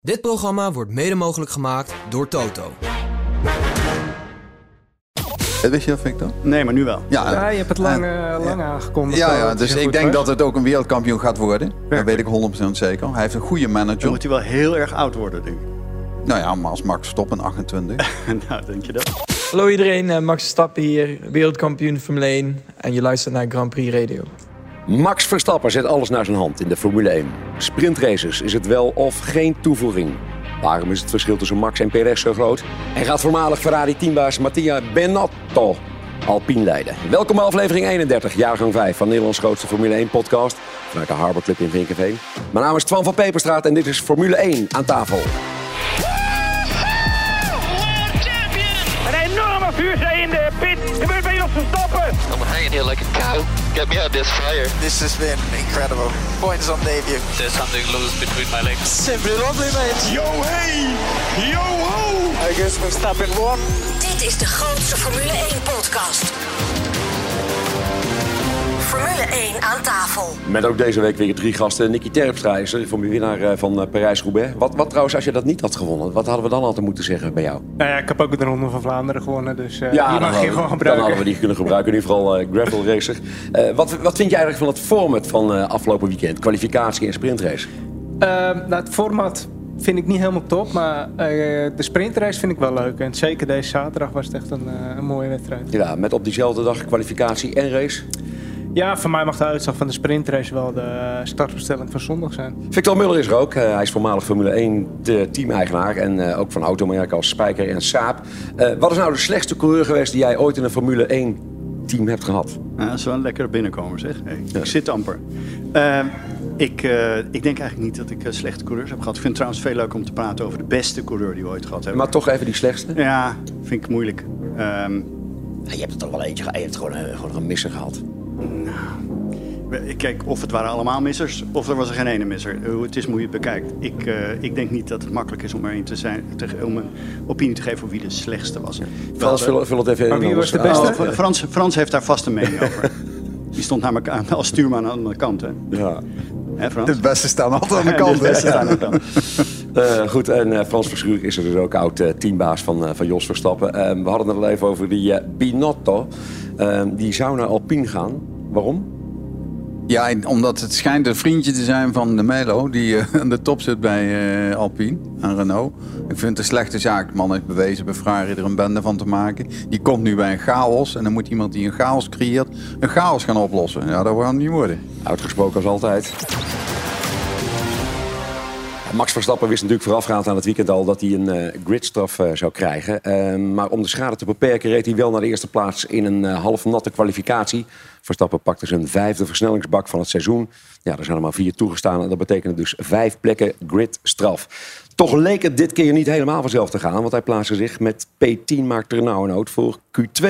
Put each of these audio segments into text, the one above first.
Dit programma wordt mede mogelijk gemaakt door Toto. Eh, Wist je dat, Victor? Nee, maar nu wel. Ja, Ja, je hebt het lang, en- eh, lang aangekondigd. Ja, al ja dat dus ik goed denk was. dat het ook een wereldkampioen gaat worden. Dat Werkelijk? weet ik 100% zeker. Hij heeft een goede Dan manager. moet hij wel heel erg oud worden, denk ik. Nou ja, maar als Max Verstappen 28. nou, denk je dat? Hallo iedereen, eh, Max Verstappen hier, wereldkampioen Formule 1 en je luistert naar Grand Prix Radio. Max Verstappen zet alles naar zijn hand in de Formule 1. Sprintraces is het wel of geen toevoeging. Waarom is het verschil tussen Max en Perez zo groot? En gaat voormalig Ferrari-teambaas Mattia Benotto Alpine leiden? Welkom bij aflevering 31, jaargang 5 van Nederlands grootste Formule 1 podcast. Vanuit de Harbor Club in Vinkenveen. Mijn naam is Twan van Peperstraat en dit is Formule 1 aan tafel. Een enorme vuurzee in de pit. Gebeurt bij Jos Verstappen. Here like a cow. Get me out of this fire. This has been incredible. Points on debut. There's something loose between my legs. Simply lovely, mate. Yo hey, yo ho. I guess Verstappen won. Dit is de grootste Formule 1 podcast. Formule 1 aan tafel. Met ook deze week weer drie gasten. Nicky Terpstra is er, voor winnaar eh, van eh, Parijs-Roubaix. Wat, wat trouwens, als je dat niet had gewonnen, wat hadden we dan altijd moeten zeggen bij jou? Nou ja, ik heb ook de Ronde van Vlaanderen gewonnen, dus eh Ja, die mag je gewoon we- dan gebruiken. hadden we die kunnen gebruiken. In ieder geval eh, gravel racer. Eh, wat, wat vind je eigenlijk van het format van eh, afgelopen weekend? Kwalificatie en sprintrace. Ehm, nou, het format vind ik niet helemaal top, maar eh, de sprintrace vind ik wel leuk. En zeker deze zaterdag was het echt een, eh, een mooie wedstrijd. Ja, met op diezelfde dag kwalificatie en race. Ja, voor mij mag de uitslag van de sprintrace wel de startbestelling van zondag zijn. Victor Muller is er ook. Eh, hij is voormalig Formule 1 de team-eigenaar. En eh, ook van automerken als Spijker en Saab. Eh, wat is nou de slechtste coureur geweest die jij ooit in een Formule 1 team hebt gehad? Nou, dat is wel een lekkere binnenkomer, zeg. Hey, Ik zit amper. Eh, ik, eh, ik denk eigenlijk niet dat ik eh, slechte coureurs heb gehad. Ik vind het trouwens veel leuk om te praten over de beste coureur die we ooit gehad hebben. Maar toch even die slechtste. Ja, vind ik moeilijk. Ehm, Ja, je hebt het toch wel eentje gehad. Je hebt gewoon, eh, gewoon een misser gehad. We- kijk, of het waren allemaal missers, of er was er geen ene misser. Hoe het is, moet je het bekijkt. Ik, eh, ik denk niet dat het makkelijk is om, er een te zijn, te, om een opinie te geven over wie de slechtste was. Frans, vul, vul het even in. Maar wie was de beste? Oh, Frans, Frans heeft daar vast een mening over. Die stond namelijk aan, als stuurman aan de andere kant, hè? Ja. Hè, Frans? De beste staan altijd aan de kant. de beste hè? staan aan de kant. Eh, goed, en eh, Frans Verschuur is er dus ook oud eh, teambaas van, eh, van Jos Verstappen. Eh, we hadden het al even over die Binotto. Eh, die zou naar Alpine gaan. Waarom? Ja, omdat het schijnt een vriendje te zijn van de Melo, die eh, aan de top zit bij eh, Alpine en Renault. Ik vind het een slechte zaak. De man heeft bewezen bij Ferrari er een bende van te maken. Die komt nu bij een chaos en dan moet iemand die een chaos creëert, een chaos gaan oplossen. Ja, dat gaat niet worden. Uitgesproken als altijd. Max Verstappen wist natuurlijk voorafgaand aan het weekend al dat hij een eh, gridstraf eh, zou krijgen. Eh, maar om de schade te beperken reed hij wel naar de eerste plaats in een eh, half natte kwalificatie. Verstappen pakte zijn vijfde versnellingsbak van het seizoen. Ja, er zijn er maar vier toegestaan en dat betekende dus vijf plekken gridstraf. Toch leek het dit keer niet helemaal vanzelf te gaan, want hij plaatste zich met P10 maar ternauwernood voor Q2.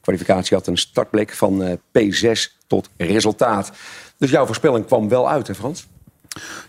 Kwalificatie had een startplek van eh, P6 tot resultaat. Dus jouw voorspelling kwam wel uit, hè Frans?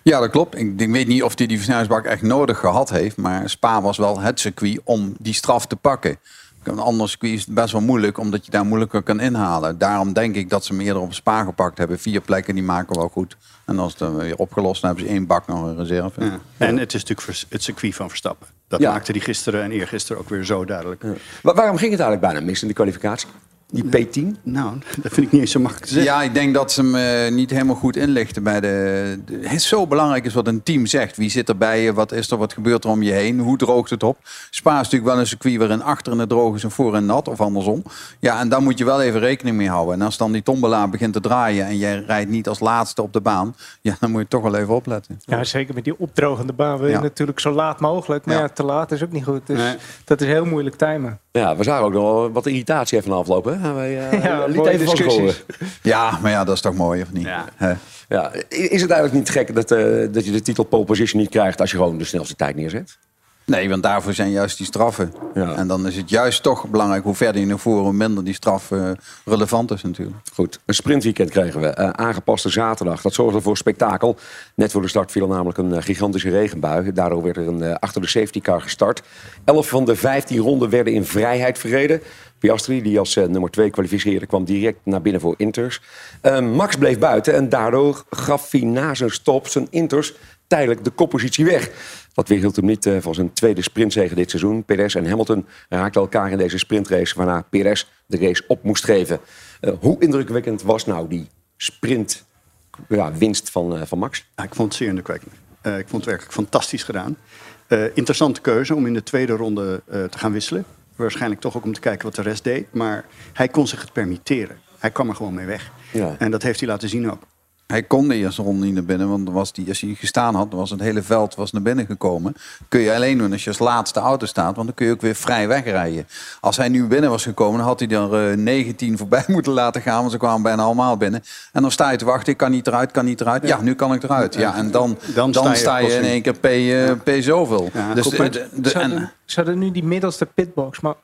Ja, dat klopt. Ik, ik weet niet of hij die versnellingsbak echt nodig gehad heeft. Maar Spa was wel het circuit om die straf te pakken. Een ander circuit is best wel moeilijk, omdat je daar moeilijker kan inhalen. Daarom denk ik dat ze hem eerder op Spa gepakt hebben. Vier plekken, die maken wel goed. En als het dan weer opgelost, dan hebben ze één bak nog een reserve. Ja. En het is natuurlijk het circuit van Verstappen. Dat Ja. maakte die gisteren en eergisteren ook weer zo duidelijk. Wa- waarom ging het eigenlijk bijna mis in de kwalificatie? Die P10? Nou, dat vind ik niet eens zo makkelijk te zeggen. Ja, ik denk dat ze hem eh, niet helemaal goed inlichten bij de, de- Het is zo belangrijk is wat een team zegt. Wie zit er bij je? Wat is er? Wat gebeurt er om je heen? Hoe droogt het op? Spa is natuurlijk wel een circuit waarin achter in het droog is en voor en nat. Of andersom. Ja, en daar moet je wel even rekening mee houden. En als dan die tombola begint te draaien en jij rijdt niet als laatste op de baan. Ja, dan moet je toch wel even opletten. Ja, zeker met die opdrogende baan wil je Ja. natuurlijk zo laat mogelijk. Maar Ja. ja. te laat is ook niet goed. Dus Nee. dat is heel moeilijk timen. Ja, we zagen ook nog wel wat irritatie even aflopen. Hè? Wij, eh, Ja, liet mooie even discussies. Ja, maar ja, dat is toch mooi, of niet? Ja. Hè? Ja, is het eigenlijk niet gek dat, eh, dat je de titel pole position niet krijgt als je gewoon de snelste tijd neerzet? Nee, want daarvoor zijn juist die straffen. Ja. En dan is het juist toch belangrijk hoe verder je naar voren, hoe minder die straf eh, relevant is natuurlijk. Goed, een sprintweekend kregen we. eh, aangepaste zaterdag. Dat zorgde voor spektakel. Net voor de start viel namelijk een eh, gigantische regenbui. Daardoor werd er een, achter de safety car gestart. Elf van de 15 ronden werden in vrijheid verreden. Piastri, die als nummer 2 kwalificeerde, kwam direct naar binnen voor Inters. Max bleef buiten en daardoor gaf hij na zijn stop zijn Inters tijdelijk de koppositie weg. Dat weerhield hem niet eh, van zijn tweede sprintzege dit seizoen. Perez en Hamilton raakten elkaar in deze sprintrace... waarna Perez de race op moest geven. Eh, hoe indrukwekkend was nou die sprint ja, winst van, eh, van Max? Ja, ik vond het zeer indrukwekkend. Ik vond het werkelijk fantastisch gedaan. Interessante keuze om in de tweede ronde te gaan wisselen. Waarschijnlijk toch ook om te kijken wat de rest deed. Maar hij kon zich het permitteren. Hij kwam er gewoon mee weg. Ja. En dat heeft hij laten zien ook. Hij kon de eerste ronde niet naar binnen, want was die, als hij gestaan had, was het hele veld was naar binnen gekomen. Kun je alleen doen als je als laatste auto staat, want dan kun je ook weer vrij wegrijden. Als hij nu binnen was gekomen, dan had hij er eh, 19 voorbij moeten laten gaan, want ze kwamen bijna allemaal binnen. En dan sta je te wachten, ik kan niet eruit, kan niet eruit. Ja, nu kan ik eruit. Ja, en dan, dan, Dan sta sta, je in één keer P, eh, P zoveel. Ja, dus de, en, hadden, ze hadden nu die middelste pitbox, maar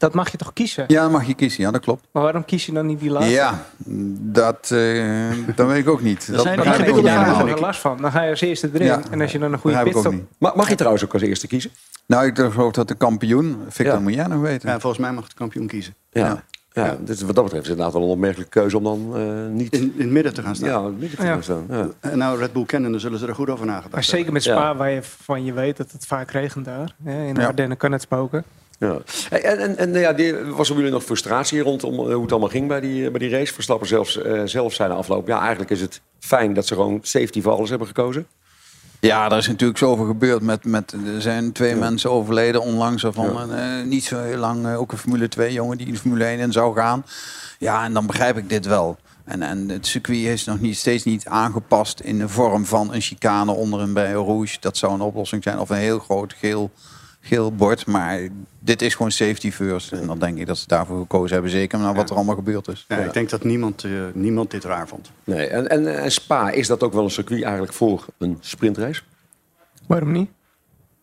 dat mag je toch kiezen? ja, mag je kiezen, ja, dat klopt. Maar waarom kies je dan niet die laatste? Ja, dat, eh, dat weet ik ook niet. Dat zijn Dan begrijp heb ik je ook daar niet nog helemaal. geen last van. Dan ga je als eerste erin. Ja, en als je dan een goede pitstop... niet. Ma- Mag je trouwens ook als eerste kiezen? Nou, ik geloof dat de kampioen, Victor, Ja. moet jij nog weten. Ja, volgens mij mag de kampioen kiezen. Ja. Ja. ja. dus wat dat betreft is het inderdaad wel een opmerkelijke keuze om dan eh, niet... In, in het midden te gaan staan. ja, midden te Ja. gaan staan. Ja. En nou, Red Bull kennen, dan zullen ze er goed over nagedacht Maar hebben. zeker met Ja. Spa, waar je van je weet dat het vaak regent daar. Hè, in de Ja. Ardennen kan het spoken. Ja. En, en, en ja, die, was er jullie nog frustratie rondom eh, hoe het allemaal ging bij die, bij die race? Verstappen zelfs, eh, zelf zijn afloop. Ja, eigenlijk is het fijn dat ze gewoon safety voor alles hebben gekozen. Ja, er is natuurlijk zoveel gebeurd. Met, met, er zijn twee mensen overleden onlangs. Van, eh, niet zo heel lang eh, ook een Formule 2 jongen die in de Formule 1 in zou gaan. Ja, en dan begrijp ik dit wel. En, en het circuit is nog niet, steeds niet aangepast in de vorm van een chicane onder een bij Rouge. Dat zou een oplossing zijn. Of een heel groot geel, geel bord. Maar dit is gewoon safety first. En dan denk ik dat ze daarvoor gekozen hebben. Zeker naar wat er allemaal gebeurd is. Ja, Ik denk dat niemand, eh, niemand dit raar vond. Nee. En, en, en Spa, is dat ook wel een circuit eigenlijk voor een sprintrace? Waarom niet?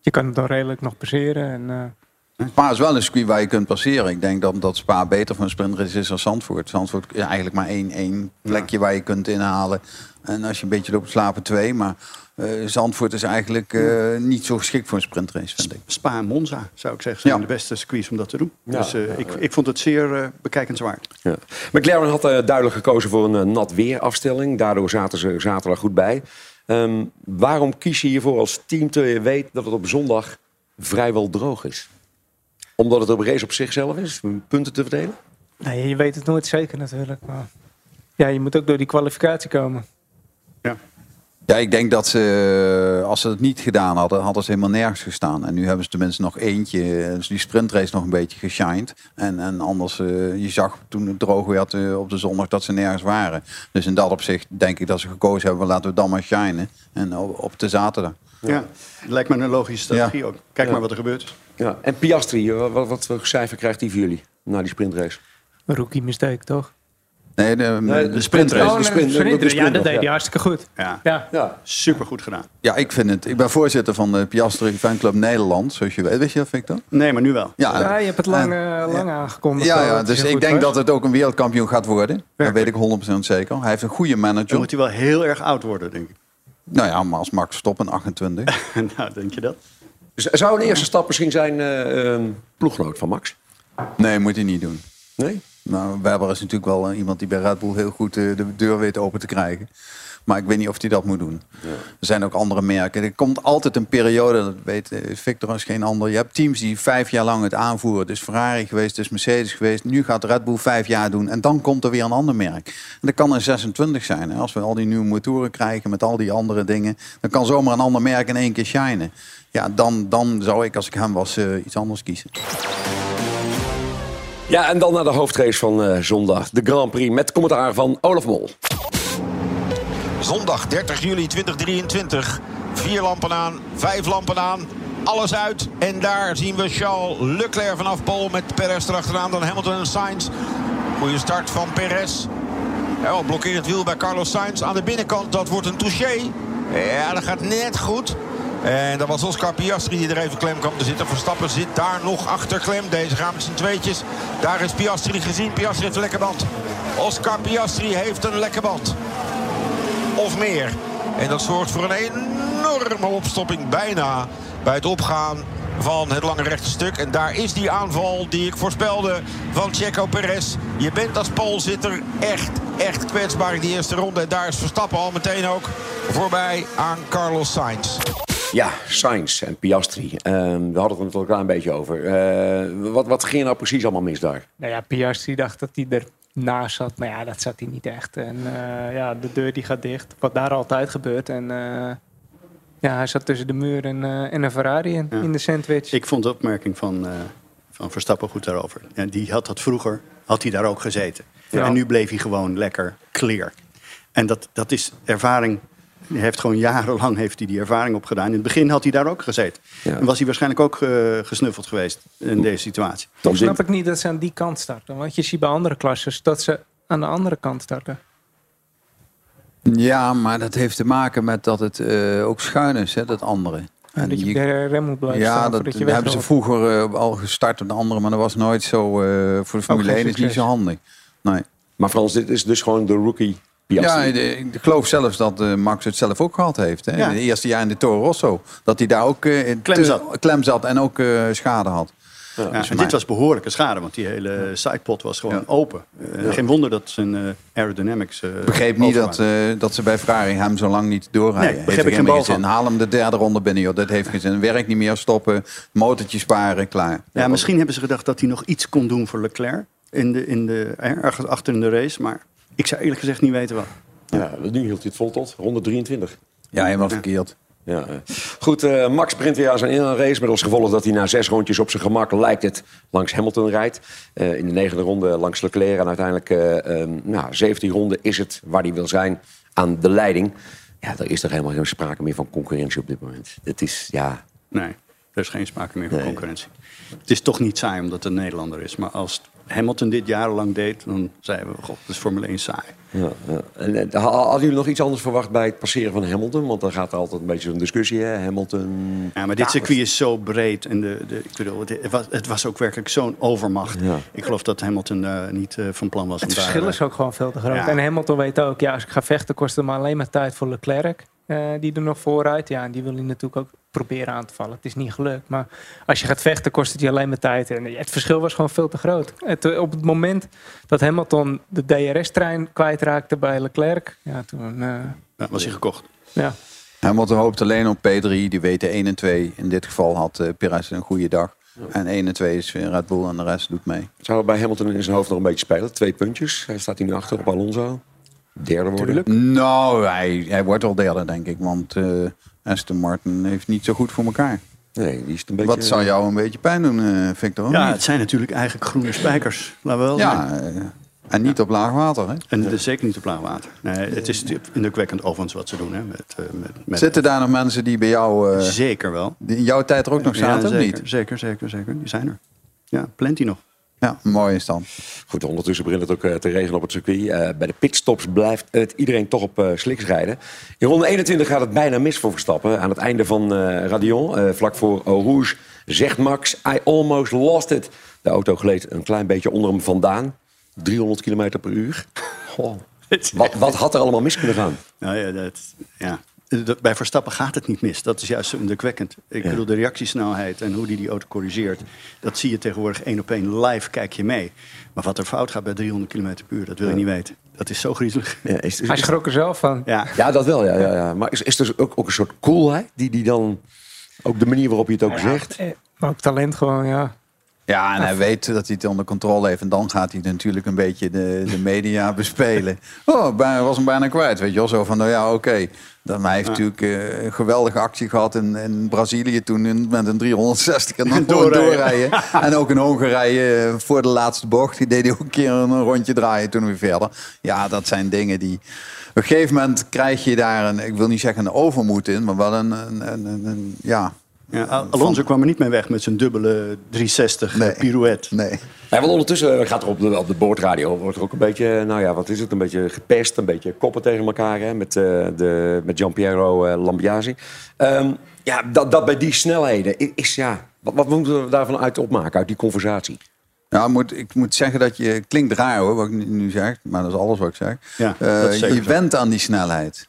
Je kan het dan redelijk nog passeren. En, eh, Spa is wel een circuit waar je kunt passeren. Ik denk dat, dat Spa beter voor een sprintrace is dan Zandvoort. Zandvoort is eigenlijk maar één, één plekje waar je kunt inhalen. En als je een beetje loopt slapen, twee. Maar eh, Zandvoort is eigenlijk eh, niet zo geschikt voor een sprintrace, vind ik. Spa en Monza, zou ik zeggen, zijn Ja. de beste circuits om dat te doen. Ja. Dus eh, ik, ik vond het zeer bekijkenswaard. Ja. McLaren had eh, duidelijk gekozen voor een nat weerafstelling. Daardoor zaten ze zaterdag goed bij. Ehm, waarom kies je hiervoor als team terwijl je weet dat het op zondag vrijwel droog is? Omdat het op race op zichzelf is, punten te verdelen? nee, je weet het nooit zeker natuurlijk. Maar ja, je moet ook door die kwalificatie komen. Ja, ik denk dat ze, als ze het niet gedaan hadden, hadden ze helemaal nergens gestaan. En nu hebben ze tenminste nog eentje, eh, dus die sprintrace nog een beetje geshined. En, en anders, eh, je zag toen het droog werd eh, op de zondag dat ze nergens waren. Dus in dat opzicht denk ik dat ze gekozen hebben, laten we dan maar shinen. En op, op de zaterdag. Ja. lijkt me een logische strategie ook. Kijk Ja. maar wat er gebeurt. Ja. En Piastri, eh, wat, wat voor cijfer krijgt hij voor jullie na die sprintrace? Een rookie mistake, toch? Nee, de, Nee, de sprintrace. Oh, Oh, de nee, sprint- de sprint- de sprint ja, dat deed ja. hij hartstikke goed. Ja, Ja. Ja. super goed gedaan. Ja, ik vind het. Ik ben voorzitter van de Piastri Fanclub Nederland, zoals je weet. Weet je dat, Victor? Nee, maar nu wel. Ja, Ja, je hebt het lang, en- eh, lang aangekondigd. Ja, ja dus ik denk was. dat het ook een wereldkampioen gaat worden. Dat weet Werkelijk. ik 100% zeker. Hij heeft een goede Dan manager. moet hij wel heel erg oud worden, denk ik. Nou ja, maar als Max stopt in 28. nou, denk je dat? Zou een eerste stap misschien zijn eh, ehm, ploeggenoot van Max? Nee, moet hij niet doen. Nee? Nou, Webber is natuurlijk wel eh, iemand die bij Red Bull heel goed eh, de deur weet open te krijgen. Maar ik weet niet of hij dat moet doen. Er zijn ook andere merken. Er komt altijd een periode, dat weet eh, Victor als geen ander. Je hebt teams die vijf jaar lang het aanvoeren. Is Ferrari geweest, is Mercedes geweest. Nu gaat Red Bull vijf jaar doen. En dan komt er weer een ander merk. En dat kan in 26 zijn. Hè. Als we al die nieuwe motoren krijgen met al die andere dingen. Dan kan zomaar een ander merk in één keer shinen. Ja, dan, dan zou ik als ik hem was iets anders kiezen. Ja, en dan naar de hoofdrace van eh, zondag. De Grand Prix met commentaar van Olaf Mol. Zondag 30 juli 2023. Vier lampen aan, vijf lampen aan. Alles uit. En daar zien we Charles Leclerc vanaf Pol met Perez erachteraan. Dan Hamilton en Sainz. Goede start van Perez. Blokkeert het wiel bij Carlos Sainz. Aan de binnenkant, dat wordt een touché. Ja, dat gaat net goed. En dat was Oscar Piastri die er even klem kwam te zitten. Verstappen zit daar nog achter klem. Deze gaan met z'n tweetjes. Daar is Piastri gezien. Piastri heeft een lekke band. Oscar Piastri heeft een lekke band of meer. En dat zorgt voor een enorme opstopping bijna bij het opgaan van het lange rechte stuk. En daar is die aanval die ik voorspelde van Checo Perez. Je bent als poolzitter echt, echt kwetsbaar in die eerste ronde. En daar is Verstappen al meteen ook voorbij aan Carlos Sainz. Ja, Sainz en Piastri. Ehm, we hadden het er net al een klein beetje over. Eh, wat, wat ging er nou precies allemaal mis daar? Nou ja, Piastri dacht dat hij ernaast zat. Maar ja, dat zat hij niet echt. En eh, ja, de deur die gaat dicht. Wat daar altijd gebeurt. En eh, ja, hij zat tussen de muur en, eh, en een Ferrari in, in de sandwich. Ik vond de opmerking van, eh, van Verstappen goed daarover. Ja, die had dat vroeger, had hij daar ook gezeten. Ja. En nu bleef hij gewoon lekker clear. En dat, dat is ervaring. Hij heeft gewoon jarenlang heeft hij die ervaring opgedaan. In het begin had hij daar ook gezeten. Ja. En was hij waarschijnlijk ook eh, gesnuffeld geweest in deze situatie. Toch snap ik niet dat ze aan die kant starten. Want je ziet bij andere klasses dat ze aan de andere kant starten. Ja, maar dat heeft te maken met dat het eh, ook schuin is, hè, dat andere. En dat je je- de rem moet blijven ja, staan dat, je hebben ze vroeger eh, al gestart op de andere, maar dat was nooit zo. eh, voor de Formule geen 1 is niet zo handig. Nee. Maar Frans, dit is dus gewoon de rookie Piastri. Ja, ik geloof zelfs dat eh, Max het zelf ook gehad heeft. Hè? Ja. In het eerste jaar in de Toro Rosso. Dat hij daar ook in Klem te- zat. klem zat en ook eh, schade had. Ja, Dus dit was behoorlijke schade, want die hele sidepot was gewoon open. Geen wonder dat zijn aerodynamics. Ik begreep niet dat, dat ze bij Ferrari hem zo lang niet doorrijden. Nee, begreep ik geen bal zin. van. Haal hem de derde ronde binnen, joh. Dat heeft geen zin. Werk niet meer, stoppen, motortje sparen, klaar. Ja, misschien hebben ze gedacht dat hij nog iets kon doen voor Leclerc in de, in de, ergens achter in de race. Maar ik zou eerlijk gezegd niet weten wat. Ja, nu hield hij het vol tot ronde 23. Ja, helemaal verkeerd. Ja, eh. goed, eh, Max sprint weer aan zijn race met als gevolg dat hij na zes rondjes op zijn gemak lijkt het langs Hamilton rijdt. Eh, in de negende ronde langs Leclerc en uiteindelijk eh um, nou, 17 ronden is het waar hij wil zijn aan de leiding. Ja, er is er helemaal geen sprake meer van concurrentie op dit moment. Het is, ja, Nee, er is geen sprake meer van concurrentie. Het is toch niet saai omdat het een Nederlander is. Maar als Hamilton dit jarenlang deed, dan zeiden we, god, dat is Formule 1 saai. Ja, ja. En, eh, ha- hadden jullie nog iets anders verwacht bij het passeren van Hamilton? Want dan gaat er altijd een beetje zo'n discussie. Hè? Hamilton. Ja, maar dit circuit is zo breed. En de, de, ik bedoel, het, het was, het was ook werkelijk zo'n overmacht. Ja. Ik geloof dat Hamilton daar niet eh, van plan was. Het om verschil is ook gewoon veel te groot. Ja. En Hamilton weet ook, ja, als ik ga vechten kost het me alleen maar tijd voor Leclerc. Eh, die er nog vooruit. Ja, en die wil hij natuurlijk ook proberen aan te vallen. Het is niet gelukt. Maar als je gaat vechten kost het je alleen maar tijd. En het verschil was gewoon veel te groot. Het, eh, op het moment dat Hamilton de DRS-trein kwijtraakte bij Leclerc. Ja, toen... eh, ja, was hij gekocht. ja. Hamilton hoopt alleen op P3. Die weten 1 en 2. In dit geval had eh Perez een goede dag. En 1 en 2 is weer Red Bull en de rest doet mee. Zou bij Hamilton in zijn hoofd nog een beetje spelen? Twee puntjes. Hij staat hier nu achter op Alonso. Derde worden. Nou, hij, hij wordt wel derde, denk ik. Want eh, Aston Martin heeft niet zo goed voor elkaar. Nee, die is een beetje... Wat zou jou een beetje pijn doen, eh, Victor? Ja, niet? het zijn natuurlijk eigenlijk groene spijkers. Laten we wel ja eh, en niet op laag water. Hè? En het is zeker niet op laag water. Nee, het is indrukwekkend overigens wat ze doen. Hè, met, eh, met, met Zitten daar nog mensen die bij jou eh, Zeker wel. die in jouw tijd er ook nog zaten, ja, of niet? Zeker, zeker, zeker. Die zijn er. Ja, plenty nog. Ja, mooi is dan. Goed, ondertussen begint het ook eh, te regenen op het circuit. Eh, bij de pitstops blijft het iedereen toch op eh, sliks rijden. In ronde 21 gaat het bijna mis voor Verstappen. Aan het einde van eh Radion, eh, vlak voor Eau Rouge, zegt Max... I almost lost it. De auto gleed een klein beetje onder hem vandaan. 300 km per uur. Goh. Wat, wat had er allemaal mis kunnen gaan? Nou ja, dat, ja. Dat- Bij Verstappen gaat het niet mis. Dat is juist zo indrukwekkend. Ik Ja. bedoel, de reactiesnelheid en hoe die die auto corrigeert... dat zie je tegenwoordig één op één live, kijk je mee. Maar wat er fout gaat bij 300 km per uur, dat wil je niet weten. Dat is zo griezelig. Ja, is, is- Hij schrok er zelf van. Ja, ja dat wel. Ja, ja, ja. Maar is, is er ook, ook een soort coolheid die, die dan... Ook de manier waarop je het ook zegt. Eh, ook talent gewoon, ja. Ja, en hij weet dat hij het onder controle heeft. En dan gaat hij natuurlijk een beetje de, de media bespelen. Oh, bijna, was hem bijna kwijt, weet je wel. Zo van, nou ja, oké. Dan Hij heeft natuurlijk eh, een geweldige actie gehad in, in Brazilië toen in- met een 360 en dan Doorrijden. doorrijden. en ook in Hongarije eh, voor de laatste bocht. Die deed hij ook een keer een rondje draaien toen weer verder. Ja, dat zijn dingen die... Op een gegeven moment krijg je daar een, ik wil niet zeggen een overmoed in, maar wel een, een, een, een- een- ja... ja Al- Alonso kwam er niet mee weg met zijn dubbele 360 Nee. pirouette. Nee. Ja, want ondertussen gaat er op de, op de boordradio wordt er ook een beetje, nou ja, wat is het? Een beetje gepest, een beetje koppen tegen elkaar hè, met, eh, de, met Giampiero eh, Lambiasi. Ehm, ja, dat, dat bij die snelheden is, ja, wat, wat moeten we daarvan uit opmaken, uit die conversatie? Ja, ik moet, ik moet zeggen dat je... Klinkt raar hoor, wat ik nu- zeg. Maar dat is alles wat ik zeg. Ja, Eh, je zo. went aan die snelheid.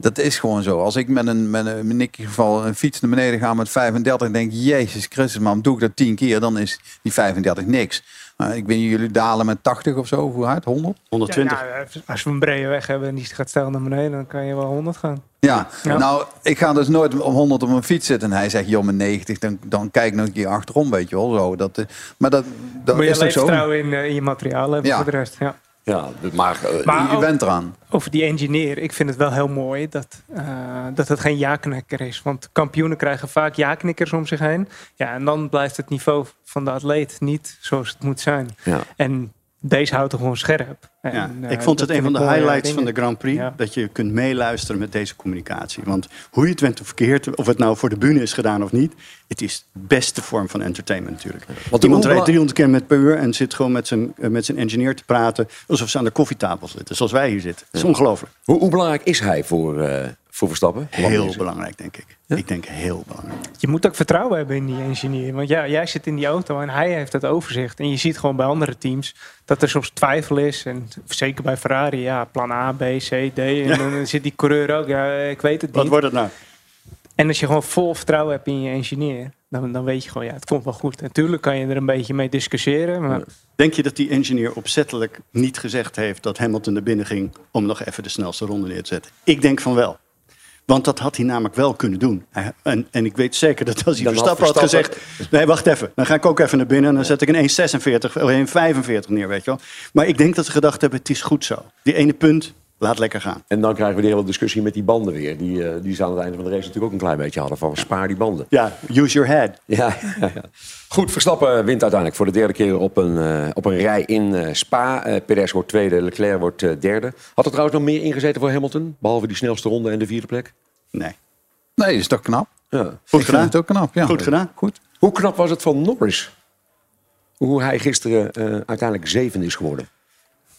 Dat is gewoon zo. Als ik met een, met een in ieder geval een fiets naar beneden ga met 35, denk ik, Jezus Christus, man, doe ik dat 10 keer, dan is die 35 niks. Maar ik weet niet, jullie dalen met 80 of zo, hoe hard? 100? 120. Ja, ja, als we een brede weg hebben en die gaat stijl naar beneden, dan kan je wel 100 gaan. Ja. Ja. nou, ik ga dus nooit om 100 op mijn fiets zitten. En hij zegt, joh, met 90, dan, dan kijk nog een keer achterom, weet je wel. Zo. Dat, eh, maar dat, dat Moet je is toch zo? vertrouwen in, eh, in je materiaal hebben Ja. voor de rest. Ja. Ja, maar, eh, Maar je bent eraan. Over die engineer, ik vind het wel heel mooi dat, eh, dat het geen ja-knikker is. Want kampioenen krijgen vaak ja-knikkers om zich heen. Ja, en dan blijft het niveau van de atleet niet zoals het moet zijn. ja. En deze houdt er gewoon scherp. En, Ja, eh, ik vond dat het een van de mooie highlights van de Grand Prix. Ja. Dat je kunt meeluisteren met deze communicatie. Want hoe je het went of verkeerd, of het nou voor de bühne is gedaan of niet. Het is de beste vorm van entertainment natuurlijk. Want Iemand rijdt bela- 300 keer met per uur en zit gewoon met zijn, eh, met zijn engineer te praten. Alsof ze aan de koffietafel zitten, zoals wij hier zitten. Het is ongelooflijk. Hoe, hoe belangrijk is hij voor, eh, voor Verstappen? Heel belangrijk, denk ik. Ik denk heel belangrijk. Je moet ook vertrouwen hebben in die engineer. Want ja, jij zit in die auto en hij heeft het overzicht. En je ziet gewoon bij andere teams dat er soms twijfel is. En zeker bij Ferrari, ja, plan A, B, C, D. En dan zit die coureur ook, ja, ik weet het Wat niet. wordt het nou? En als je gewoon vol vertrouwen hebt in je engineer, dan, dan weet je gewoon, ja, het komt wel goed. Natuurlijk kan je er een beetje mee discussiëren. Maar Denk je dat die engineer opzettelijk niet gezegd heeft dat Hamilton er binnen ging om nog even de snelste ronde neer te zetten? Ik denk van wel. Want dat had hij namelijk wel kunnen doen. En, en ik weet zeker dat als hij Dan had Verstappen had gezegd... Nee, wacht even. Dan ga ik ook even naar binnen en dan zet ik een 1,46 of 1,45 neer, weet je wel. Maar ik denk dat ze gedacht hebben, het is goed zo. Die ene punt, laat lekker gaan. En dan krijgen we die hele discussie met die banden weer. Die, eh, die ze aan het einde van de race natuurlijk ook een klein beetje hadden. Van spaar die banden. Ja, use your head. Ja, ja, ja. Goed, Verstappen wint uiteindelijk voor de derde keer op een, eh, op een rij in eh, Spa. Eh Perez wordt tweede, Leclerc wordt eh, derde. Had er trouwens nog meer ingezeten voor Hamilton? Behalve die snelste ronde en de vierde plek? Nee. Nee, is toch knap? Ja. Goed ik vind gedaan. het ook knap, ja. Goed gedaan. Goed. Hoe knap was het van Norris? Hoe hij gisteren eh, uiteindelijk zevende is geworden.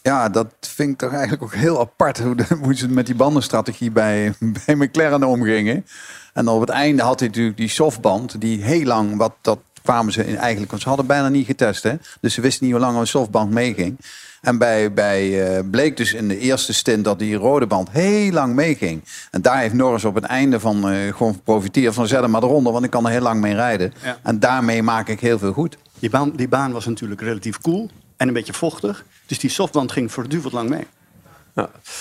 Ja, dat vind ik toch eigenlijk ook heel apart. Hoe, de- hoe ze met die bandenstrategie bij, bij McLaren omgingen. En op het einde had hij natuurlijk die softband. Die heel lang, wat dat kwamen ze in eigenlijk. Want ze hadden bijna niet getest. Hè? Dus ze wisten niet hoe lang een softband meeging. En bij, bij eh, bleek dus in de eerste stint dat die rode band heel lang meeging. En daar heeft Norris op het einde van eh, gewoon geprofiteerd van zet hem maar eronder. Want ik kan er heel lang mee rijden. Ja. En daarmee maak ik heel veel goed. Die baan, die baan was natuurlijk relatief koel en een beetje vochtig. Dus die softband ging voortdurend lang mee.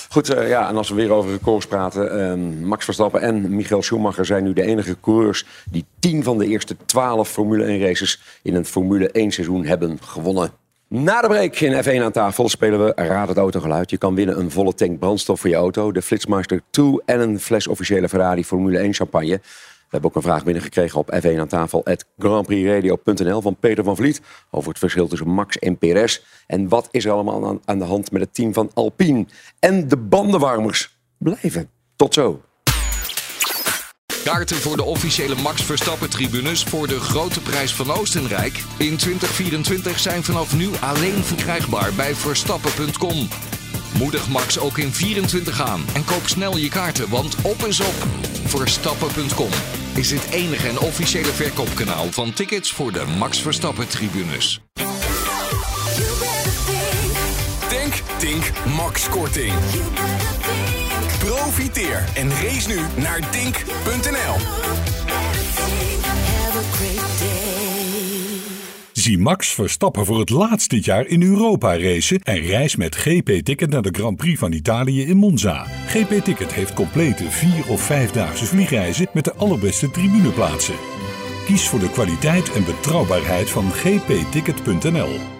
Goed, eh, ja, en als we weer over records praten. ehm, Max Verstappen en Michael Schumacher zijn nu de enige coureurs... die 10 van de eerste 12 Formule 1 races in een Formule 1 seizoen hebben gewonnen. Na de break in F1 aan tafel spelen we Raad het autogeluid. Je kan winnen een volle tank brandstof voor je auto, de Flitsmeister 2 en een fles officiële Ferrari Formule 1 champagne. We hebben ook een vraag binnengekregen op F1 aan tafel grandprixradio.nl van Peter van Vliet over het verschil tussen Max en Perez. En wat is er allemaal aan, aan de hand met het team van Alpine. En de bandenwarmers blijven. Tot zo. Kaarten voor de officiële Max Verstappen tribunes voor de grote prijs van Oostenrijk in 2024 zijn vanaf nu alleen verkrijgbaar bij verstappen.com. Moedig Max ook in 24 aan en koop snel je kaarten, want op is op. Verstappen.com is het enige en officiële verkoopkanaal van tickets voor de Max Verstappen tribunes. Denk, Tink, Max Korting. Profiteer en race nu naar dink.nl. Zie Max Verstappen voor het laatst dit jaar in Europa racen en reis met GP-ticket naar de Grand Prix van Italië in Monza. GP-ticket heeft complete vier- of vijfdaagse vliegreizen met de allerbeste tribuneplaatsen. Kies voor de kwaliteit en betrouwbaarheid van gpticket.nl.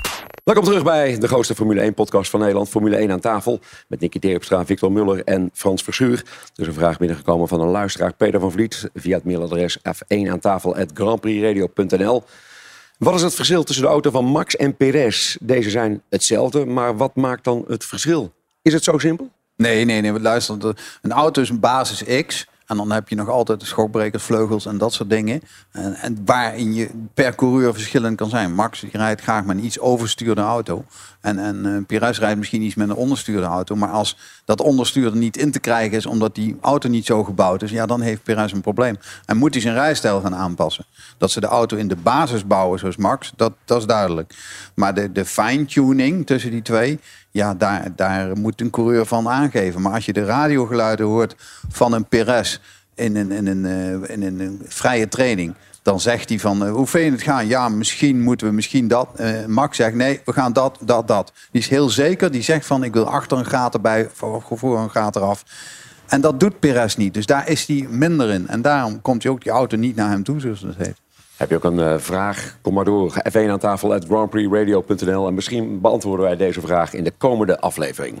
Welkom terug bij de grootste Formule 1-podcast van Nederland. Formule 1 aan tafel met Nicky Terpstra, Victor Muller en Frans Verschuur. Er is een vraag binnengekomen van een luisteraar, Peter van Vliet... via het mailadres f1 aan tafel. Wat is het verschil tussen de auto van Max en Perez? Deze zijn hetzelfde, maar wat maakt dan het verschil? Is het zo simpel? Nee, nee, nee. Luister, een auto is een basis X. En dan heb je nog altijd schokbrekers, vleugels en dat soort dingen. En, en waarin je per coureur verschillend kan zijn. Max rijdt graag met een iets overstuurde auto. En, en uh, rijdt misschien iets met een onderstuurde auto. Maar als dat onderstuurde niet in te krijgen is omdat die auto niet zo gebouwd is, ja, dan heeft Pires een probleem. En moet hij zijn rijstijl gaan aanpassen. Dat ze de auto in de basis bouwen zoals Max, dat, dat is duidelijk. Maar de, de fine-tuning tussen die twee, ja, daar, daar moet een coureur van aangeven. Maar als je de radiogeluiden hoort van een Perez in een, in een, uh, in een vrije training dan zegt hij van, uh, hoe vind je het gaan? Ja, misschien moeten we misschien dat. Uh, Max zegt, nee, we gaan dat, dat, dat. Die is heel zeker. Die zegt van, ik wil achter een gaat erbij, voor, voor een gaat eraf. En dat doet Perez niet. Dus daar is hij minder in. En daarom komt hij ook die auto niet naar hem toe, zoals dat heet. Heb je ook een uh, vraag? Kom maar door. F1 aan tafel at grandprixradio.nl. En misschien beantwoorden wij deze vraag in de komende aflevering.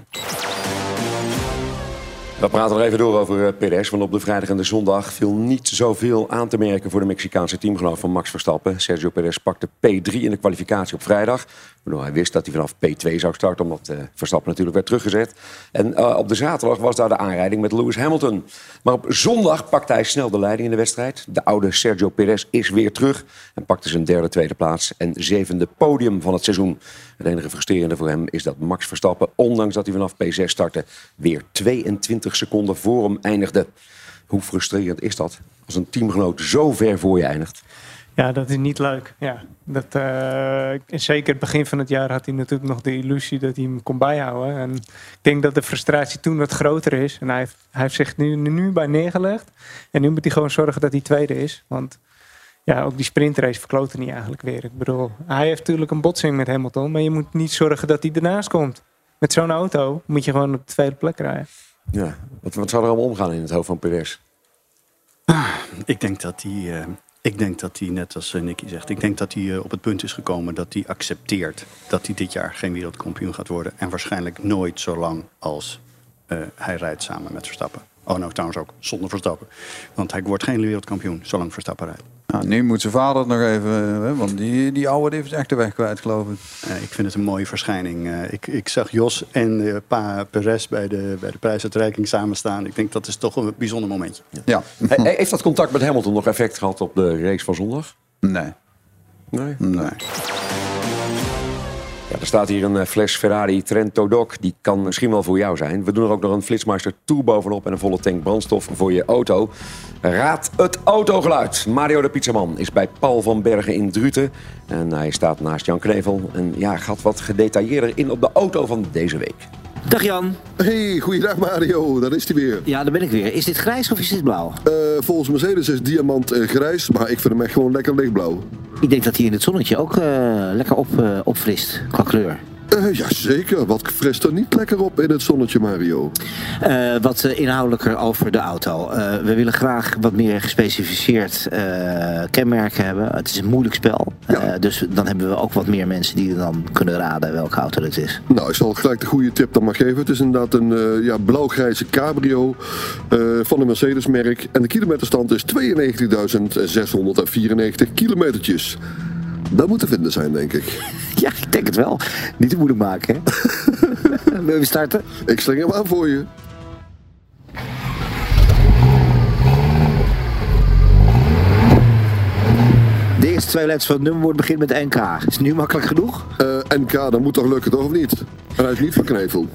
We praten nog even door over uh, Perez. Want op de vrijdag en de zondag viel niet zoveel aan te merken voor de Mexicaanse teamgenoot van Max Verstappen. Sergio Perez pakte P3 in de kwalificatie op vrijdag. Waardoor hij wist dat hij vanaf P2 zou starten, omdat uh, Verstappen natuurlijk werd teruggezet. En uh, op de zaterdag was daar de aanrijding met Lewis Hamilton. Maar op zondag pakte hij snel de leiding in de wedstrijd. De oude Sergio Perez is weer terug en pakte zijn derde tweede plaats en zevende podium van het seizoen. Het enige frustrerende voor hem is dat Max Verstappen, ondanks dat hij vanaf P6 startte, weer 22 seconden voor hem eindigde. Hoe frustrerend is dat als een teamgenoot zo ver voor je eindigt? Ja, dat is niet leuk. Ja, dat, uh, zeker het begin van het jaar had hij natuurlijk nog de illusie dat hij hem kon bijhouden. En ik denk dat de frustratie toen wat groter is. En hij heeft, hij heeft zich nu, nu bij neergelegd. En nu moet hij gewoon zorgen dat hij tweede is. Want ja, ook die sprintrace verkloot niet eigenlijk weer. Ik bedoel, hij heeft natuurlijk een botsing met Hamilton. Maar je moet niet zorgen dat hij ernaast komt. Met zo'n auto moet je gewoon op de tweede plek rijden. Ja, wat, wat zou er allemaal omgaan in het hoofd van Perez? Ah, ik denk dat hij... Uh... Ik denk dat hij, net als Nicky zegt, ik denk dat hij uh, op het punt is gekomen dat hij accepteert dat hij dit jaar geen wereldkampioen gaat worden. En waarschijnlijk nooit zo lang als uh, hij rijdt samen met Verstappen. Oh, nou trouwens ook zonder Verstappen. Want hij wordt geen wereldkampioen zolang Verstappen rijdt. Nou, nu moet zijn vader het nog even, hè, want die, die oude heeft echt de weg kwijt, geloof ik. Uh, ik vind het een mooie verschijning. Uh, ik, ik zag Jos en uh, pa Perez bij de, bij de prijsuitreiking samen staan. Ik denk dat is toch een bijzonder momentje. Ja. ja. heeft dat contact met Hamilton nog effect gehad op de race van zondag? Nee. Nee? Nee. Ja, er staat hier een fles Ferrari Trento Doc. Die kan misschien wel voor jou zijn. We doen er ook nog een Flitsmeister Tour bovenop en een volle tank brandstof voor je auto. Raad het autogeluid. Mario de Pizzaman is bij Paul van Bergen in Druten. En hij staat naast Jan Knevel. En ja, gaat wat gedetailleerder in op de auto van deze week. Dag Jan. Hey, goeiedag Mario, daar is hij weer. Ja, daar ben ik weer. Is dit grijs of is dit blauw? Uh, volgens Mercedes is diamant uh, grijs, maar ik vind hem echt gewoon lekker lichtblauw. Ik denk dat hij in het zonnetje ook uh, lekker op, opfrist qua kleur. Uh, Jazeker, wat frist er niet lekker op in het zonnetje, Mario? Uh, wat uh, inhoudelijker over de auto. we willen graag wat meer gespecificeerd kenmerken hebben. Het is een moeilijk spel. Ja. dus dan hebben we ook wat meer mensen die dan kunnen raden welke auto het is. Nou, ik zal gelijk de goede tip dan maar geven. Het is inderdaad een ja, blauw-grijze cabrio van een Mercedes-merk. En de kilometerstand is 92.694 kilometertjes. Dat moet te vinden zijn, denk ik. Ja, ik denk het wel. Niet te moeilijk maken, hè? Wil je starten? Ik sling hem aan voor je. De eerste twee letters van het nummerwoord begint met NK. Is het nu makkelijk genoeg? Uh, NK, dat moet toch lukken, toch of niet? En hij is niet van Knevel.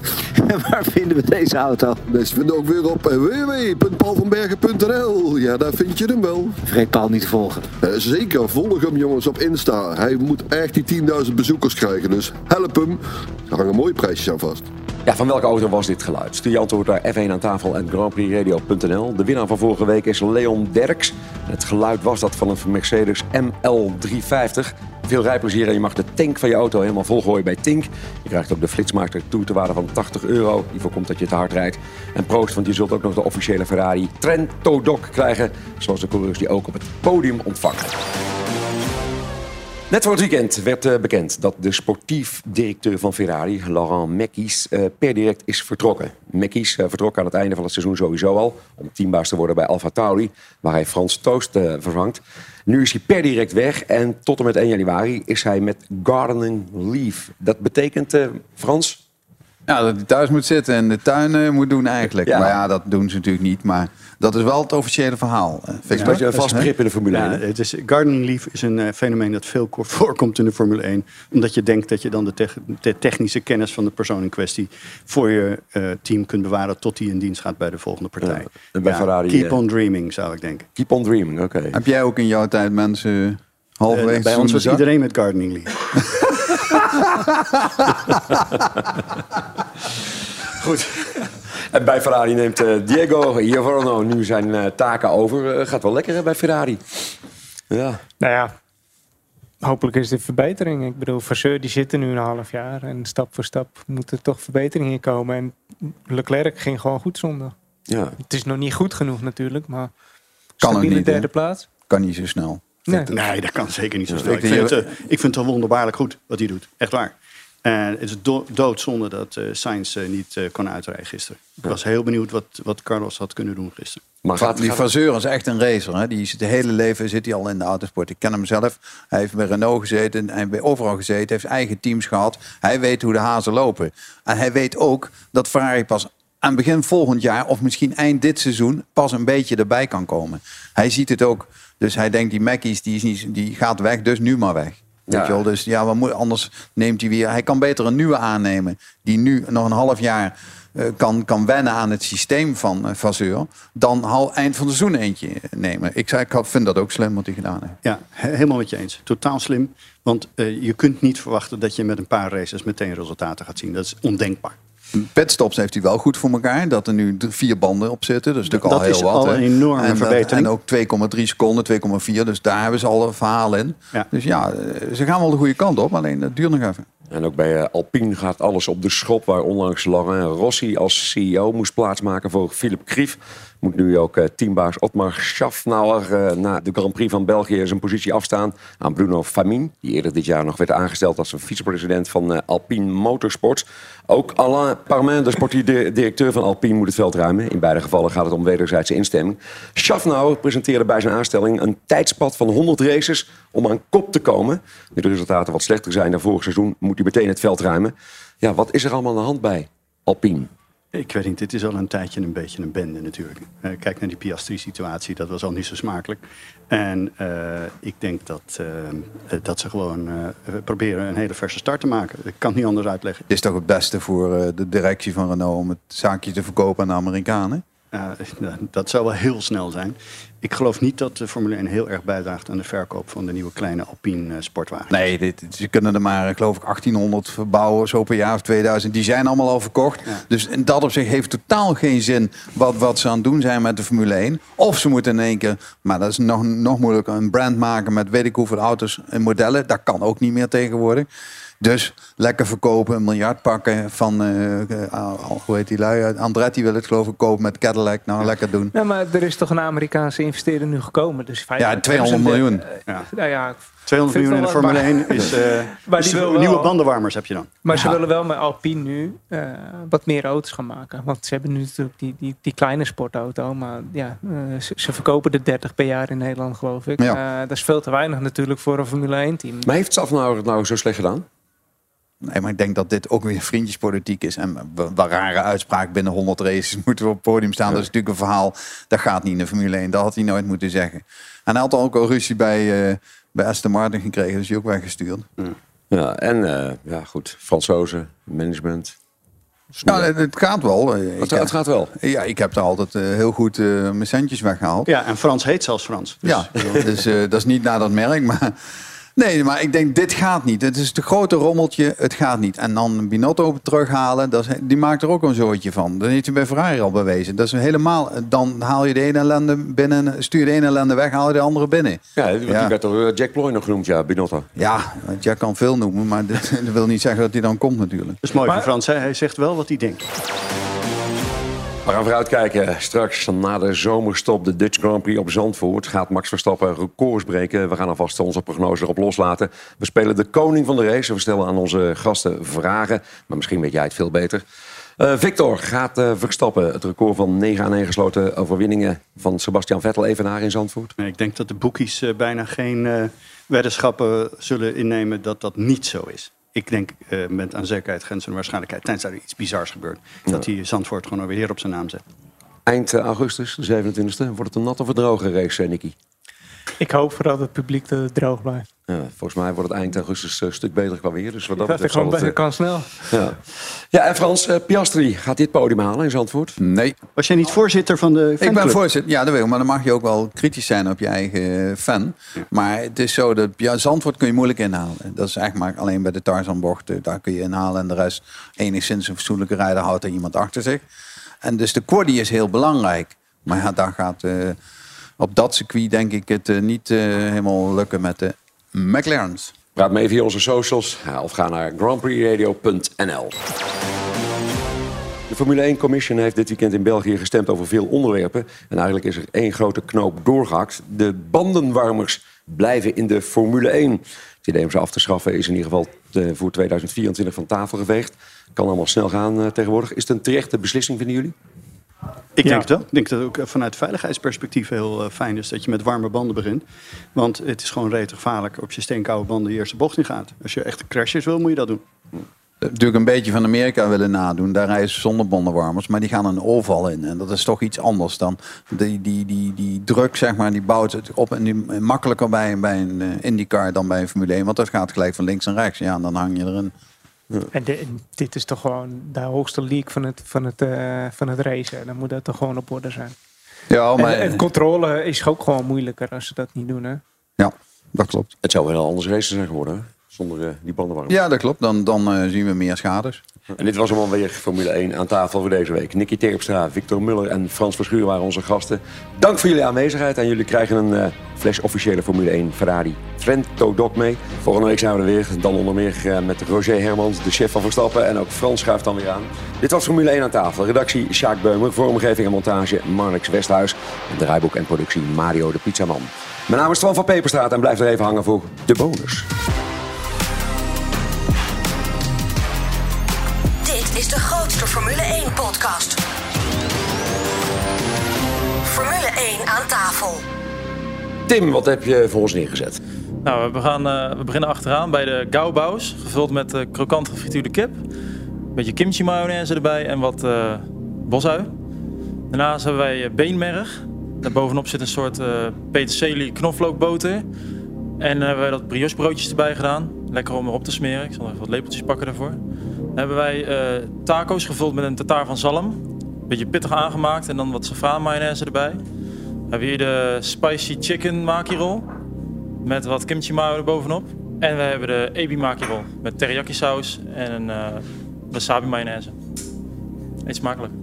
En waar vinden we deze auto? Deze vinden we ook weer op www.paulvanbergen.nl. Ja, daar vind je hem wel. Vergeet Paul niet te volgen. Uh, zeker, volg hem jongens op Insta. Hij moet echt die 10.000 bezoekers krijgen, dus help hem. Er hangen mooie prijsjes aan vast. Ja, van welke auto was dit geluid? Stuur je antwoord naar F1 aan tafel en grandprixradio.nl. De winnaar van vorige week is Leon Derks. Het geluid was dat van een Mercedes ML350. Veel rijplezier en je mag de tank van je auto helemaal volgooien bij Tink. Je krijgt ook de Flitsmaster Tour te waarde van 80 euro. Die voorkomt dat je te hard rijdt. En proost, want je zult ook nog de officiële Ferrari Trento Doc krijgen. Zoals de coureurs die ook op het podium ontvangen. Net voor het weekend werd uh, bekend dat de sportief directeur van Ferrari, Laurent Mekies, uh, per direct is vertrokken. Mekies uh, vertrok aan het einde van het seizoen sowieso al om teambaas te worden bij Alfa Tauri, waar hij Frans Toost vervangt. Nu is hij per direct weg en tot en met 1 januari is hij met gardening leave. Dat betekent, Frans? Ja, dat hij thuis moet zitten en de tuin eh, moet doen eigenlijk. Ja. Maar ja, dat doen ze natuurlijk niet. Maar dat is wel het officiële verhaal. eh, Victor. Een beetje een vast begrip in de Formule 1. Ja, hè? het is, gardening leave is een eh, fenomeen dat veel ko- voorkomt in de Formule 1. Omdat je denkt dat je dan de, tech- de technische kennis van de persoon in kwestie voor je eh, team kunt bewaren tot die in dienst gaat bij de volgende partij. Ja, en bij Ferrari, Keep on dreaming, zou ik denken. Keep on dreaming, oké. Heb jij ook in jouw tijd mensen halverwege bij ons was iedereen met gardening leave. Goed. En bij Ferrari neemt eh, Diego Giovanno nu zijn eh, taken over. Eh, gaat wel lekker hè, bij Ferrari. Ja. Nou ja, hopelijk is dit verbetering. Ik bedoel, Vasseur die zit er nu een half jaar. En stap voor stap moet er toch verbetering in komen. En Leclerc ging gewoon goed zonder. Ja. Het is nog niet goed genoeg natuurlijk, maar Kan ook stabiele niet, derde plaats. Kan niet zo snel. Nee. Nee, dat kan zeker niet zo snel. Ik vind, het, ik vind het wel wonderbaarlijk goed wat hij doet. Echt waar. En het is do doodzonde dat eh Sainz eh, niet eh, kon uitrijden gisteren. Ik was heel benieuwd wat, wat Carlos had kunnen doen gisteren. Maar gaat, die Vasseur is echt een racer. Hè? Die zit het hele leven zit hij al in de autosport. Ik ken hem zelf. Hij heeft bij Renault gezeten. Hij heeft overal gezeten. heeft eigen teams gehad. Hij weet hoe de hazen lopen. En hij weet ook dat Ferrari pas aan begin volgend jaar... of misschien eind dit seizoen pas een beetje erbij kan komen. Hij ziet het ook. Dus hij denkt, die Mackies die, is niet, die gaat weg, dus nu maar weg. Ja. Weet je wel? Dus ja, wat moet, anders neemt hij weer... Hij kan beter een nieuwe aannemen... die nu nog een half jaar eh, kan, kan wennen aan het systeem van uh, Vasseur... dan hal eind van het seizoen eentje nemen. Ik, zei, ik vind dat ook slim wat hij gedaan heeft. Ja, he- helemaal met je eens. Totaal slim. Want eh, je kunt niet verwachten dat je met een paar races meteen resultaten gaat zien. Dat is ondenkbaar. Petstops heeft hij wel goed voor elkaar. Dat er nu vier banden op zitten. Dat is natuurlijk Dat al heel is wat. al hè. een enorme en, dat- verbetering. En ook 2,3 seconden, 2,4. Dus daar hebben ze al een verhaal in. Ja. Dus ja, eh, ze gaan wel de goede kant op. Alleen dat duurt nog even. En ook bij eh, Alpine gaat alles op de schop. Waar onlangs Laurent Rossi als CEO moest plaatsmaken voor Philip Krief. Moet nu ook eh, teambaas Otmar Schaffnauer eh, na de Grand Prix van België zijn positie afstaan aan Bruno Famin. Die eerder dit jaar nog werd aangesteld als vicepresident van eh, Alpine Motorsport. Ook Alain Parmin, de sportief di- directeur van Alpine, moet het veld ruimen. In beide gevallen gaat het om wederzijdse instemming. Schaffnauer presenteerde bij zijn aanstelling een tijdspad van 100 races om aan kop te komen. Nu de resultaten wat slechter zijn dan vorig seizoen, moet hij meteen het veld ruimen. Ja, wat is er allemaal aan de hand bij Alpine? Ik weet niet, dit is al een tijdje een beetje een bende natuurlijk. Eh, kijk naar die Piastri-situatie, dat was al niet zo smakelijk. En eh, ik denk dat, eh, dat ze gewoon proberen een hele verse start te maken. Ik kan het niet anders uitleggen. Het is toch het beste voor de directie van Renault... om het zaakje te verkopen aan de Amerikanen? Uh, dat zou wel heel snel zijn. Ik geloof niet dat de Formule 1 heel erg bijdraagt aan de verkoop van de nieuwe kleine Alpine uh, sportwagen. Nee, dit, ze kunnen er maar, geloof ik, 1800 verbouwen, zo per jaar of 2000. Die zijn allemaal al verkocht. Ja. Dus in dat opzicht heeft totaal geen zin wat, wat ze aan het doen zijn met de Formule 1. Of ze moeten in één keer, maar dat is nog, nog moeilijker, een brand maken met weet ik hoeveel auto's en modellen. Dat kan ook niet meer tegenwoordig. Dus lekker verkopen, een miljard pakken van, uh, uh, hoe heet die lui? Andretti wil het geloof ik kopen met Cadillac. Nou, lekker doen. Ja, maar er is toch een Amerikaanse investeerder nu gekomen. Dus ja, 200 miljoen. Uh, ja. Nou ja, 200 miljoen in de Formule 1 is maar die nieuwe wel, bandenwarmers heb je dan. Maar ja. ze willen wel met Alpine nu uh, wat meer auto's gaan maken. Want ze hebben nu natuurlijk die, die, die kleine sportauto. Maar ja, uh, ze, ze, verkopen de 30 per jaar in Nederland geloof ik. Ja. Uh, dat is veel te weinig natuurlijk voor een Formule 1 team. Maar heeft Safnauer het nou zo slecht gedaan? Nee, maar ik denk dat dit ook weer vriendjespolitiek is. En een rare uitspraak binnen 100 races moeten we op het podium staan. Ja. Dat is natuurlijk een verhaal. Dat gaat niet in de Formule 1. Dat had hij nooit moeten zeggen. En hij had ook al ruzie bij, uh, bij Aston Martin gekregen. Dus hij ook weggestuurd. Ja, ja en uh, ja, goed. Fransozen, management. Ja, het, het gaat wel. Het, het, gaat wel? Ja, ik heb daar altijd uh, heel goed uh, mijn centjes weggehaald. Ja, en Frans heet zelfs Frans. Dus. Ja, dus dat is niet naar dat merk, maar... Nee, maar ik denk, dit gaat niet. Het is te grote rommeltje, het gaat niet. En dan Binotto terughalen, dat is, die maakt er ook een zootje van. Dat heeft hij bij Ferrari al bewezen. Dat is helemaal, dan haal je de ene ellende binnen, stuur je de ene ellende weg, haal je de andere binnen. Ja, die ja. werd door Jack Ploy nog genoemd, ja, Binotto. Ja, Jack kan veel noemen, maar dat, dat wil niet zeggen dat hij dan komt natuurlijk. Dat is mooi maar, van Frans, hè? hij zegt wel wat hij denkt. We gaan vooruitkijken. Straks na de zomerstop de Dutch Grand Prix op Zandvoort gaat Max Verstappen records breken. We gaan alvast onze prognose erop loslaten. We spelen de koning van de race. We stellen aan onze gasten vragen. Maar misschien weet jij het veel beter. Uh, Victor, gaat uh, Verstappen het record van 9 aan 1 gesloten overwinningen van Sebastian Vettel evenaar in Zandvoort? Nee, ik denk dat de boekies uh, bijna geen weddenschappen zullen innemen dat dat niet zo is. Ik denk eh, met aan zekerheid grenzende waarschijnlijkheid, tenzij er iets bizars gebeurt, dat hij Zandvoort gewoon weer op zijn naam zet. Eind eh, augustus, de 27e, wordt het een nat of een droge race, Nicky? Ik hoop vooral dat het publiek er droog blijft. Ja, volgens mij wordt het eind augustus een stuk beter qua weer. Dus wat dat Dat betreft gewoon het, eh, kan snel. ja. ja, en Frans, eh, Piastri gaat dit podium halen in Zandvoort? Nee. Was jij niet voorzitter van de Ik ben fanclub? voorzitter, ja dat weet ik, maar dan mag je ook wel kritisch zijn op je eigen eh, fan. Maar het is zo dat ja, Zandvoort kun je moeilijk inhalen. Dat is eigenlijk maar alleen bij de Tarzanbocht, eh, daar kun je inhalen. En de rest enigszins een fatsoenlijke rijder houdt er iemand achter zich. En dus de quaddy is heel belangrijk. Maar ja, daar gaat eh, op dat circuit denk ik het eh, niet eh, helemaal lukken met de McLaren's. Praat mee via onze socials ja, of ga naar grandprixradio.nl. De Formule 1 Commission heeft dit weekend in België gestemd over veel onderwerpen. En eigenlijk is er één grote knoop doorgehakt. De bandenwarmers blijven in de Formule 1. Het idee om ze af te schaffen is in ieder geval eh, voor 2024 van tafel geveegd. Kan allemaal snel gaan eh, tegenwoordig. Is het een terechte beslissing, vinden jullie? Ik Ja. denk het wel. Ik denk dat het ook eh, vanuit veiligheidsperspectief heel eh, fijn is dat je met warme banden begint. Want het is gewoon rete gevaarlijk op je steenkoude banden de eerste bocht in gaat. Als je echt crashes wil, moet je dat doen. natuurlijk een beetje van Amerika willen nadoen. Daar rijden ze zonder bandenwarmers, maar die gaan een oval in. En dat is toch iets anders dan die, die, die, die druk, zeg maar, die bouwt het op. En die makkelijker bij, bij een eh, IndyCar dan bij een Formule 1. Want dat gaat gelijk van links en rechts. Ja, en dan hang je erin. En di- dit is toch gewoon de hoogste league van het, van het, eh, van het racen. Dan moet dat toch gewoon op orde zijn. Ja, maar En, en controle is ook gewoon moeilijker als ze dat niet doen. Hè? ja, dat klopt. Het zou wel een anders race zijn geworden, hè? Zonder eh, die bandenwarmers. Ja, dat klopt. Dan, dan eh, zien we meer schades. En dit was hem alweer Formule 1 aan tafel voor deze week. Nicky Terpstra, Victor Muller en Frans Verschuur waren onze gasten. Dank voor jullie aanwezigheid en jullie krijgen een eh, fles officiële Formule 1 Ferrari Trento Doc mee. Volgende week zijn we er weer. Dan onder meer eh, met Roger Hermans, de chef van Verstappen. En ook Frans schuift dan weer aan. Dit was Formule 1 aan tafel. Redactie Sjaak Beumer, vormgeving en montage Marnix Westhuis. En draaiboek en productie Mario de Pizzaman. Mijn naam is Twan van Peperstraat en blijf er even hangen voor de bonus. Is de grootste Formule 1 podcast. Formule 1 aan tafel. Tim, wat heb je voor ons neergezet? Nou, we, gaan, eh, we beginnen achteraan bij de Gauwbaus. Gevuld met eh krokant gefrituurde kip. Een beetje kimchi mayonaise erbij en wat eh bosui. Daarnaast hebben wij beenmerg. Daarbovenop zit een soort eh peterselie knoflookboter. En dan hebben wij dat brioche broodjes erbij gedaan. Lekker om erop te smeren. Ik zal even wat lepeltjes pakken daarvoor. Dan hebben wij eh, taco's gevuld met een tartaar van zalm. Een beetje pittig aangemaakt en dan wat safraan mayonaise erbij. We hebben hier de spicy chicken maki roll. Met wat kimchi mayo erbovenop. En we hebben de ebi maki roll. Met teriyaki saus en een eh, wasabi mayonaise. Eet smakelijk.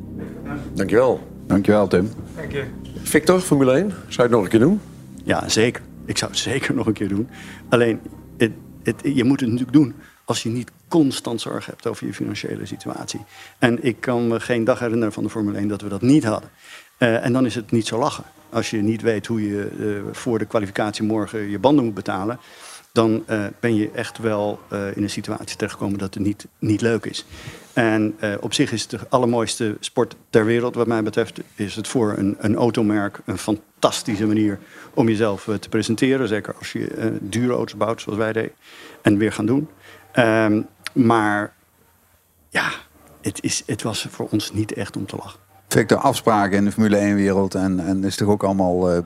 Dankjewel. Dankjewel, Tim. Dank je. Victor, Formule 1, zou je het nog een keer doen? Ja, zeker. Ik zou het zeker nog een keer doen. Alleen, het, het, je moet het natuurlijk doen als je niet constant zorg hebt over je financiële situatie. En ik kan me geen dag herinneren van de Formule 1 dat we dat niet hadden. Eh, en dan is het niet zo lachen. Als je niet weet hoe je eh, voor de kwalificatie morgen je banden moet betalen, dan eh, ben je echt wel in een situatie terechtgekomen dat het niet, niet leuk is. En op zich is het de allermooiste sport ter wereld, wat mij betreft, is het voor een, een automerk een fantastische manier om jezelf te presenteren. Zeker als je dure auto's bouwt, zoals wij deden, en weer gaan doen. Ehm, maar ja, het, is, het was voor ons niet echt om te lachen. Victor, afspraken in de Formule 1-wereld en, en is toch ook allemaal eh,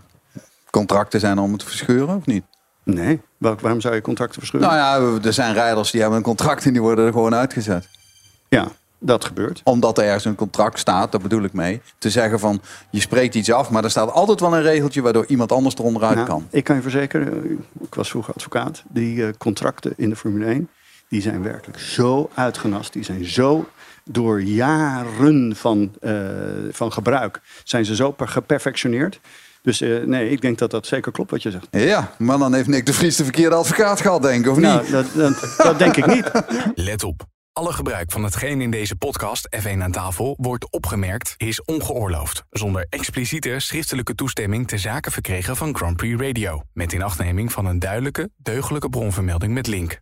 contracten zijn om het te verscheuren, of niet? Nee, Welk, waarom zou je contracten verscheuren? Nou ja, er zijn rijders die hebben een contract en die worden er gewoon uitgezet. Ja, dat gebeurt. Omdat er ergens een contract staat, dat bedoel ik mee. Te zeggen van, je spreekt iets af, maar er staat altijd wel een regeltje waardoor iemand anders eronderuit Nou, kan. Ik kan je verzekeren, ik was vroeger advocaat, die eh, contracten in de Formule 1, die zijn werkelijk zo uitgenast, die zijn zo door jaren van, eh, van gebruik, zijn ze zo per- geperfectioneerd. Dus eh, nee, ik denk dat dat zeker klopt wat je zegt. Ja, maar dan heeft Nick de Vries de verkeerde advocaat gehad, denk ik, of Nou, niet? dat, dat, dat denk ik niet. Let op. Alle gebruik van hetgeen in deze podcast F1 aan tafel wordt opgemerkt is ongeoorloofd. Zonder expliciete schriftelijke toestemming te zaken verkregen van Grand Prix Radio. Met inachtneming van een duidelijke, deugdelijke bronvermelding met link.